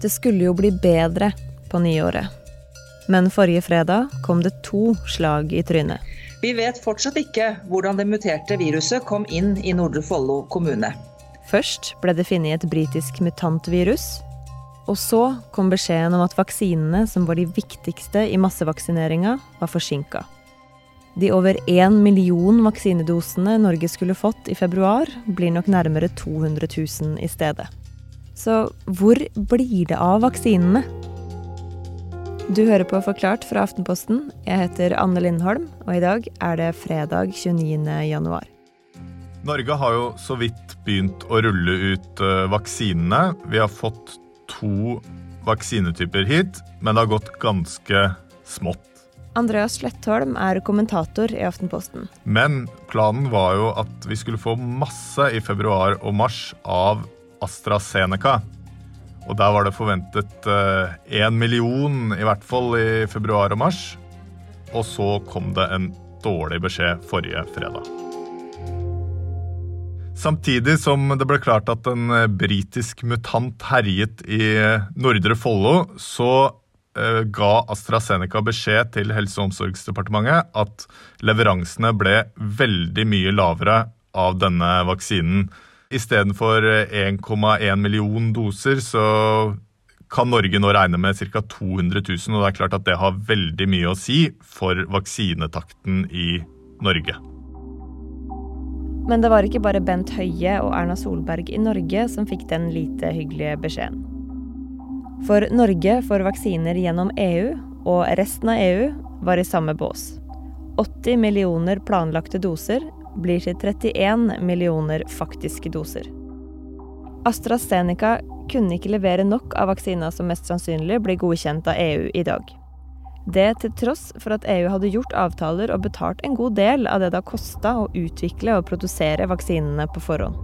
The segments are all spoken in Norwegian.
Det skulle jo bli bedre på nyåret. Men forrige fredag kom det to slag i trynet. Vi vet fortsatt ikke hvordan det muterte viruset kom inn i Nordre Follo kommune. Først ble det funnet et britisk mutantvirus. Og så kom beskjeden om at vaksinene som var de viktigste i massevaksineringa, var forsinka. De over én million vaksinedosene Norge skulle fått i februar, blir nok nærmere 200 000 i stedet. Så hvor blir det av vaksinene? Du hører på Forklart fra Aftenposten. Jeg heter Anne Lindholm, og i dag er det fredag 29. januar. Norge har jo så vidt begynt å rulle ut uh, vaksinene. Vi har fått to vaksinetyper hit, men det har gått ganske smått. Andreas Slettholm er kommentator i Aftenposten. Men planen var jo at vi skulle få masse i februar og mars av AstraZeneca. Og der var det forventet én eh, million, i hvert fall i februar og mars. Og så kom det en dårlig beskjed forrige fredag. Samtidig som det ble klart at en eh, britisk mutant herjet i eh, Nordre Follo, så ga AstraZeneca beskjed til Helse- og omsorgsdepartementet at leveransene ble veldig mye lavere av denne vaksinen. Istedenfor 1,1 eh, million doser, så kan Norge nå regne med ca. 200 000. Og det er klart at det har veldig mye å si for vaksinetakten i Norge. Men det var ikke bare Bent Høie og Erna Solberg i Norge som fikk den lite hyggelige beskjeden. For Norge får vaksiner gjennom EU, og resten av EU var i samme bås. 80 millioner planlagte doser blir til 31 millioner faktiske doser. AstraZeneca kunne ikke levere nok av vaksina som mest sannsynlig blir godkjent av EU i dag. Det til tross for at EU hadde gjort avtaler og betalt en god del av det det har kosta å utvikle og produsere vaksinene på forhånd.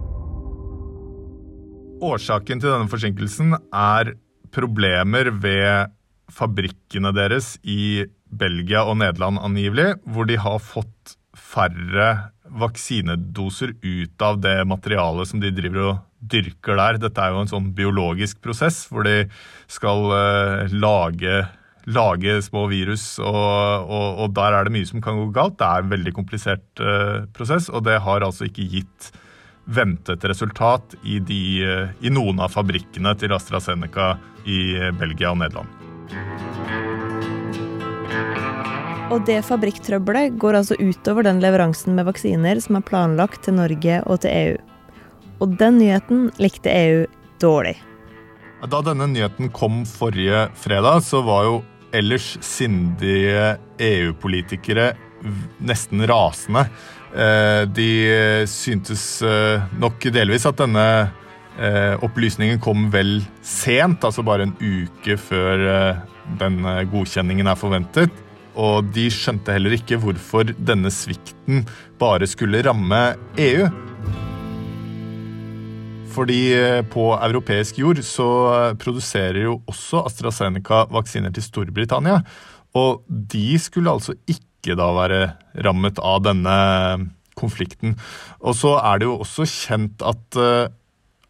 Årsaken til denne forsinkelsen er problemer ved fabrikkene deres i Belgia og Nederland angivelig, hvor de har fått færre vaksinedoser ut av det materialet som de driver og dyrker der. Dette er jo en sånn biologisk prosess hvor de skal uh, lage, lage, små virus, og, og, og, der er det mye som kan gå galt. Det er en veldig komplisert uh, prosess, og det har altså ikke gitt ventet resultat i, de, uh, i noen av fabrikkene til AstraZeneca i Belgia og Nederland. Og det fabrikktrøbbelet går altså utover den leveransen med vaksiner som er planlagt til Norge og til EU. Og den nyheten likte EU dårlig. Da denne nyheten kom forrige fredag, så var jo ellers sindige EU-politikere nesten rasende. Eh, de syntes eh, nok delvis at denne eh, opplysningen kom vel sent, altså bare en uke før den godkjenningen er forventet og de skjønte heller ikke hvorfor denne svikten bare skulle ramme EU. Fordi eh, på europeisk jord så produserer jo også AstraZeneca vaksiner til Storbritannia. Og de skulle altså ikke da være rammet av denne konflikten. Og så er det jo også kjent at eh,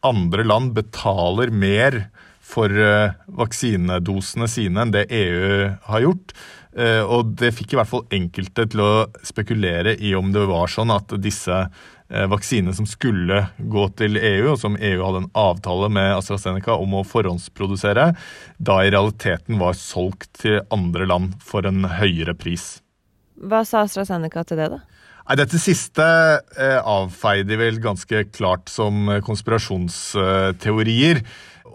andre land betaler mer for eh, vaksinedosene sine enn det EU har gjort. Eh, og det fikk i hvert fall enkelte til å spekulere i om det var sånn at disse eh, vaksinene som skulle gå til EU, og som EU hadde en avtale med AstraZeneca om å forhåndsprodusere, da i realiteten var solgt til andre land for en høyere pris. Hva sa AstraZeneca til det, da? Nei, Dette siste eh, avfeide de vel ganske klart som konspirasjonsteorier.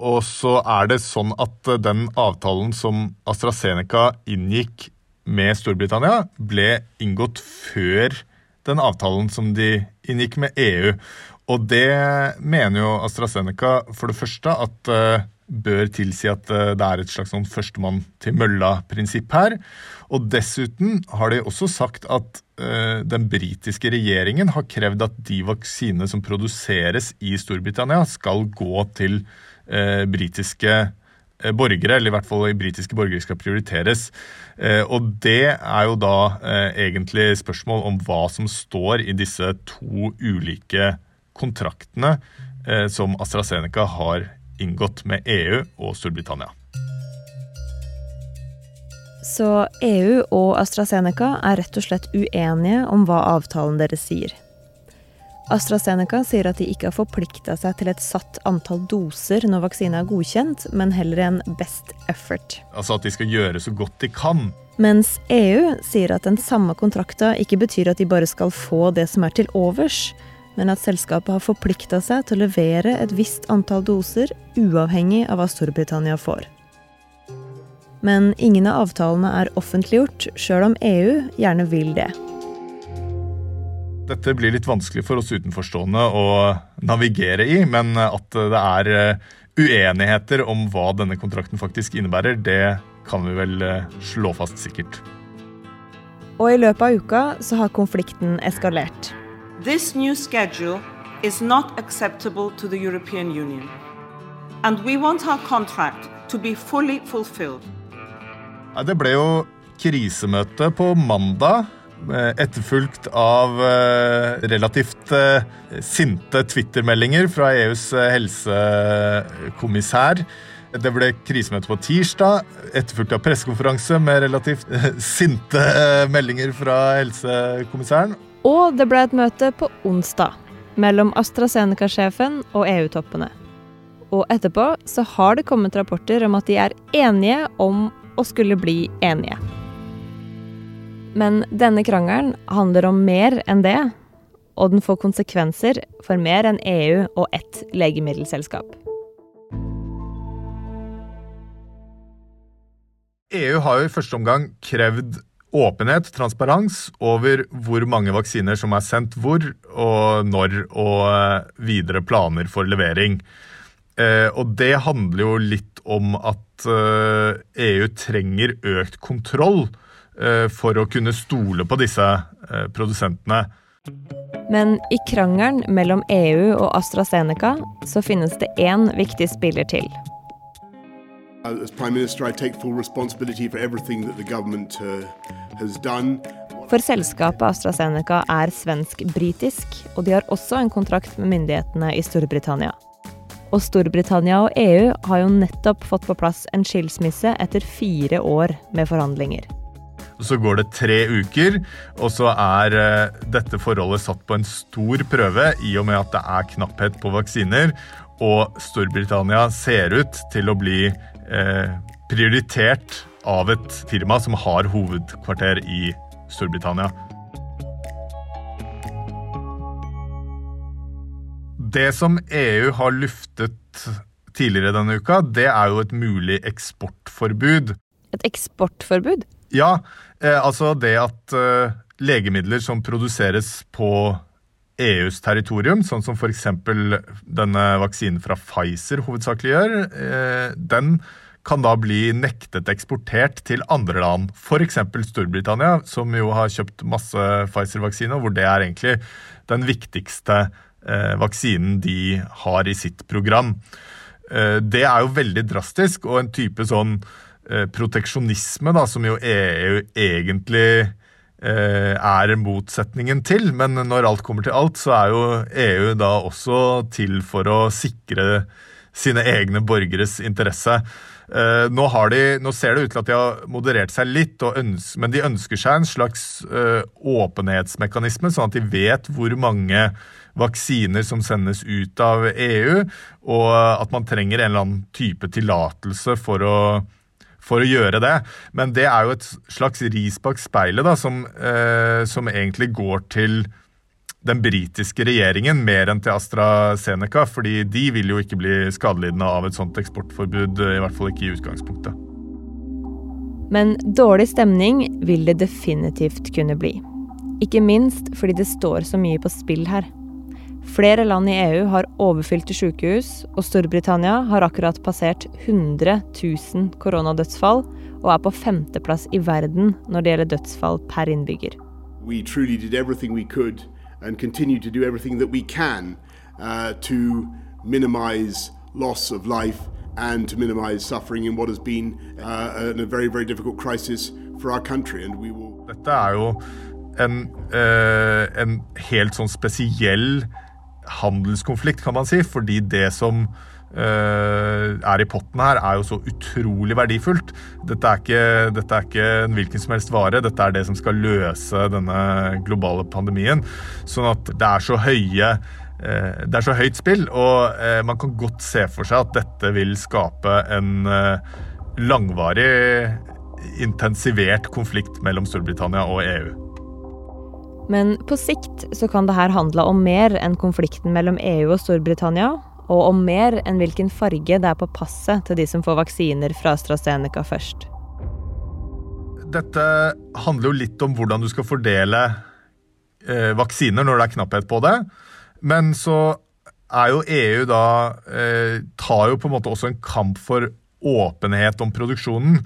Og så er det sånn at den avtalen som AstraZeneca inngikk med Storbritannia, ble inngått før den avtalen som de inngikk med EU. Og det mener jo AstraZeneca for det første at uh, bør tilsi at uh, det er et slags sånn førstemann til mølla-prinsipp her. Og dessuten har de også sagt at uh, den britiske regjeringen har krevd at de vaksinene som produseres i Storbritannia, skal gå til britiske Eh, borgere, eller i hvert fall britiske borgere, skal prioriteres. Eh, og det er jo da eh, egentlig spørsmål om hva som står i disse to ulike kontraktene som AstraZeneca har inngått med EU og Storbritannia. Så EU og AstraZeneca er rett og slett uenige om hva avtalen deres sier. AstraZeneca sier at de ikke har forplikta seg til et satt antall doser når vaksina er godkjent, men heller en best effort. Altså at de skal gjøre så godt de kan. Mens EU sier at den samme kontrakta ikke betyr at de bare skal få det som er til overs, men at selskapet har forplikta seg til å levere et visst antall doser, uavhengig av hva Storbritannia får. Men ingen av avtalene er offentliggjort, sjøl om EU gjerne vil det. Dette blir litt vanskelig for oss utenforstående å navigere i, men at det er eh, uenigheter om hva denne kontrakten faktisk innebærer, det kan vi vel eh, slå fast sikkert. Og i løpet av uka så har konflikten eskalert. This new schedule is not acceptable to the European Union. And we want our contract to be fully fulfilled. Det ble jo krisemøte på mandag, etterfulgt av eh, relativt eh, sinte Twitter-meldinger fra EUs helsekommissær. Det ble krisemøte på tirsdag, etterfulgt av pressekonferanse med relativt sinte meldinger fra helsekommissæren. Og det ble et møte på onsdag mellom AstraZeneca-sjefen og EU-toppene. Og etterpå så har det kommet rapporter om at de er enige om å skulle bli enige. Men denne krangelen handler om mer enn det, og den får konsekvenser for mer enn EU og ett legemiddelselskap. EU har jo i første omgang krevd åpenhet, transparens, over hvor mange vaksiner som er sendt hvor, og når, og eh, videre planer for levering. Eh, og det handler jo litt om at EU eh, e trenger økt kontroll for å kunne stole på disse produsentene. Men i krangelen mellom EU og AstraZeneca så finnes det én viktig spiller til. Uh. For selskapet AstraZeneca er svensk-britisk, og de har også en kontrakt med myndighetene i Storbritannia. Og Storbritannia og EU har jo nettopp fått på plass en skilsmisse etter fire år med forhandlinger. Så går det tre uker, og så er uh, dette forholdet satt på en stor prøve i og med at det er knapphet på vaksiner, og Storbritannia ser ut til å bli eh, prioritert av et firma som har hovedkvarter i Storbritannia. Det som EU har luftet tidligere denne uka, det er jo et mulig eksportforbud. Et eksportforbud? Ja, eh, altså det at eh, legemidler som produseres på EUs territorium, sånn som f.eks. denne vaksinen fra Pfizer hovedsakelig gjør, eh, den kan da bli nektet eksportert til andre land, f.eks. Storbritannia, som jo har kjøpt masse Pfizer-vaksine, hvor det er egentlig den viktigste eh, vaksinen de har i sitt program. Eh, det er jo veldig drastisk, og en type sånn proteksjonisme da, som jo EU egentlig eh, er motsetningen til. Men når alt kommer til alt, så er jo EU da også til for å sikre sine egne borgeres interesse. Uh, nå, de, nå, ser det ut til at de har moderert seg litt, ønsker, men de ønsker seg en slags åpenhetsmekanisme, sånn at de vet hvor mange vaksiner som sendes ut av EU, og at man trenger en eller annen type tillatelse for å, for å gjøre det. Men det er jo et slags ris bak speilet da, som, eh, som egentlig går til den britiske regjeringen mer enn til AstraZeneca, fordi de vil jo ikke bli skadelidende av et sånt eksportforbud, i hvert fall ikke i utgangspunktet. Men dårlig stemning vil det definitivt kunne bli. Ikke minst fordi det står så mye på spill her. Flere land i EU har overfylte sykehus, og Storbritannia har akkurat passert 100 000 koronadødsfall og er på femteplass i verden når det gjelder dødsfall per innbygger. We truly did everything we could and continue to do everything that we can uh, to minimize loss of life and to minimize suffering in what has been uh, a very, very difficult crisis for our country. And we will... Dette er jo en, uh, en helt sånn spesiell handelskonflikt, kan man si, fordi det som uh, er i potten her, er jo så utrolig verdifullt. Dette er, ikke, dette er ikke en hvilken som helst vare, dette er det som skal løse denne globale pandemien. Sånn at det er så høye uh, det er så høyt spill, og uh, man kan godt se for seg at dette vil skape en langvarig, intensivert konflikt mellom Storbritannia og EU. Men på sikt så kan det her handle om mer enn konflikten mellom EU og Storbritannia, og om mer enn hvilken farge det er på passet til de som får vaksiner fra AstraZeneca først. Dette handler jo litt om hvordan du skal fordele eh, vaksiner når det er knapphet på det. Men så er jo EU da eh, Tar jo på en måte også en kamp for åpenhet om produksjonen.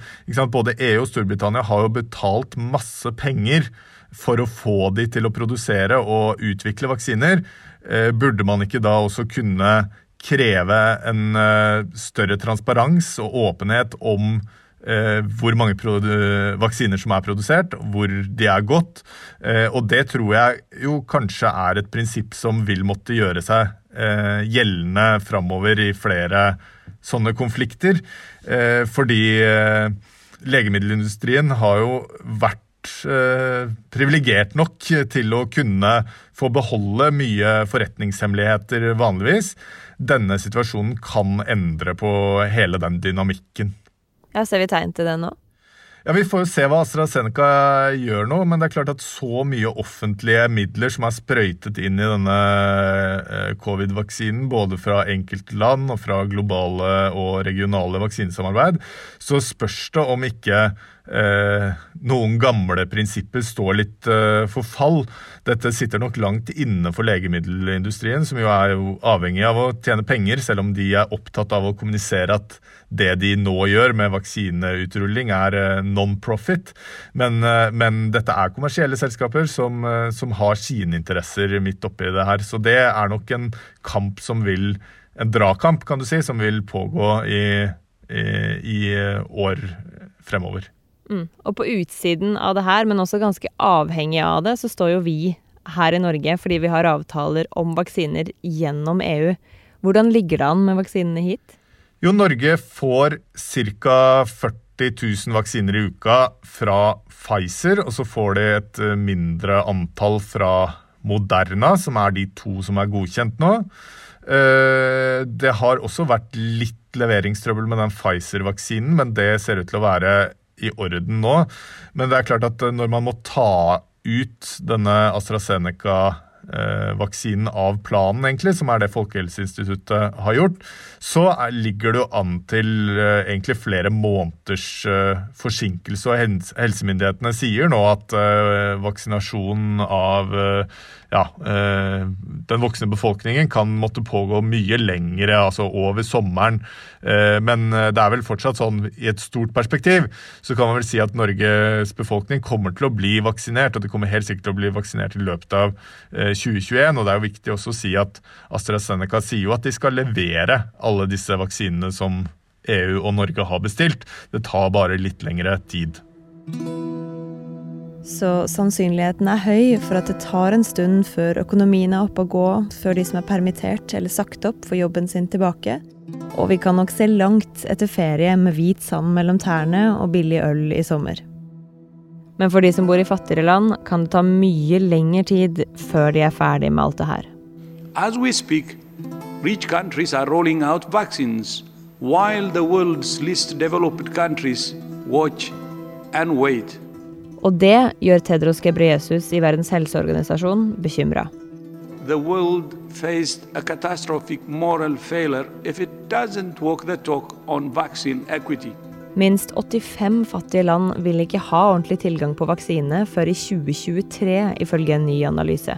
Både EU og Storbritannia har jo betalt masse penger for å få de til å produsere og utvikle vaksiner. Eh, burde man ikke da også kunne kreve en eh, større transparens og åpenhet om eh, hvor mange vaksiner som er produsert, hvor de er gått. Og det tror jeg jo kanskje er et prinsipp som vil måtte gjøre seg gjeldende framover i flere sånne konflikter. Fordi legemiddelindustrien har jo vært eh, privilegert nok til å kunne få beholde mye forretningshemmeligheter vanligvis. Denne situasjonen kan endre på hele den dynamikken. Ja, Ser vi tegn til det nå? Ja, Vi får jo se hva AstraZeneca gjør nå, men det er klart at så mye offentlige midler som er sprøytet inn i denne eh, covid-vaksinen, både fra enkeltland og fra globale og regionale vaksinesamarbeid, så spørs det om ikke noen gamle prinsipper står litt eh, for fall. Dette sitter nok langt inne for legemiddelindustrien, som jo er jo avhengig av å tjene penger, selv om de er opptatt av å kommunisere at det de nå gjør med vaksineutrulling, er eh, non-profit. Men, eh, men, dette er kommersielle selskaper som, eh, som har sine interesser midt oppi det her. Så det er nok en kamp som vil En dragkamp, kan du si, som vil pågå i, i, i år fremover. Mm. Og på utsiden av det her, men også ganske avhengig av det, så står jo vi her i Norge fordi vi har avtaler om vaksiner gjennom EU. Hvordan ligger det an med vaksinene hit? Jo, Norge får ca. 40 000 vaksiner i uka fra Pfizer, og så får de et eh, mindre antall fra Moderna, som er de to som er godkjent nå. Eh, det har også vært litt leveringstrøbbel med den Pfizer-vaksinen, men det ser ut til å være i orden nå. Men det er klart at når man må ta ut denne AstraZeneca Eh, vaksinen av planen, egentlig, som er det Folkehelseinstituttet har gjort, så ligger det jo an til eh, egentlig flere måneders eh, forsinkelse. Og helsemyndighetene sier nå at vaksinasjonen av ja, den voksne befolkningen kan måtte pågå mye lengre, altså over sommeren. Men det er vel fortsatt sånn i et stort perspektiv så kan man vel si at Norges befolkning kommer til å bli vaksinert, og de kommer helt sikkert til å bli vaksinert i løpet av 2021. Og det er jo viktig også å si at AstraZeneca sier jo at de skal levere alle disse vaksinene som EU og Norge har bestilt. Det tar bare litt lengre tid. Så sannsynligheten er høy for at det tar en stund før økonomien er oppe å gå, før de som er permittert eller sagt opp, får jobben sin tilbake. Og vi kan nok se langt etter ferie med hvit sand mellom tærne og billig øl i sommer. Men for de som bor i fattigere land, kan det ta mye lengre tid før de er ferdig med alt det her. As we speak, rich countries are rolling out vaccines, while the world's least developed countries watch and wait. Og det gjør Tedros Gebreyesus i Verdens helseorganisasjon bekymra. The world faced a catastrophic moral failure if it doesn't walk the talk on vaccine equity. Minst 85 fattige land vil ikke ha ordentlig tilgang på vaksine før i 2023, ifølge en ny analyse.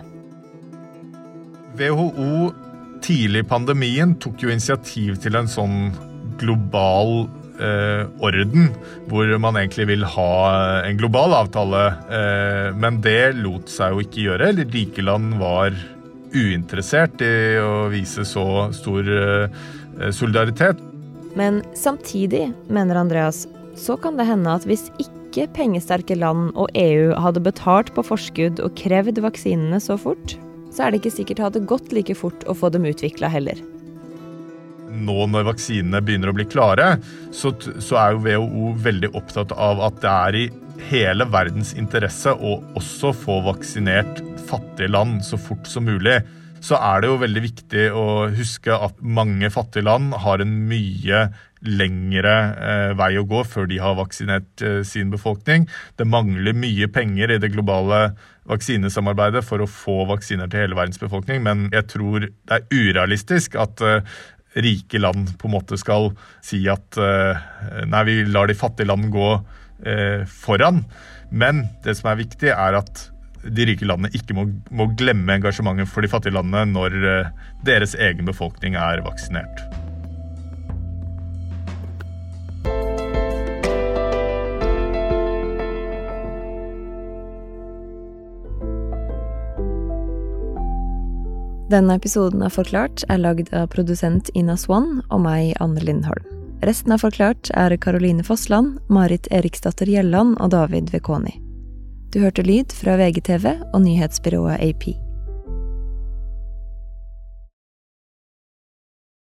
WHO tidlig i pandemien tok jo initiativ til en sånn global eh, orden, hvor man egentlig vil ha en global avtale. Eh, men det lot seg jo ikke gjøre. Rike land var uinteressert i å vise så stor eh, solidaritet. Men samtidig, mener Andreas, så kan det hende at hvis ikke pengesterke land og EU hadde betalt på forskudd og krevd vaksinene så fort, så er det ikke sikkert det hadde gått like fort å få dem utvikla heller. nå når vaksinene begynner å bli klare, så, så er jo WHO veldig opptatt av at det er i hele verdens interesse å også få vaksinert fattige land så fort som mulig. Så er det jo veldig viktig å huske at mange fattige land har en mye lengre eh, vei å gå før de har vaksinert eh, sin befolkning. Det mangler mye penger i det globale vaksinesamarbeidet for å få vaksiner til hele verdens befolkning, men jeg tror det er urealistisk at eh, rike land på en måte skal si at eh, nei, vi lar de fattige land gå eh, foran. Men det som er viktig, er at de rike landene ikke må, må glemme engasjementet for de fattige landene når eh, deres egen befolkning er vaksinert. Denne episoden av Forklart er lagd av produsent Ina Swan og meg, Anne Lindholm. Resten av Forklart er Caroline Fossland, Marit Eriksdatter Gjelland og David Vekoni. Du hørte lyd fra VGTV og nyhetsbyrået AP.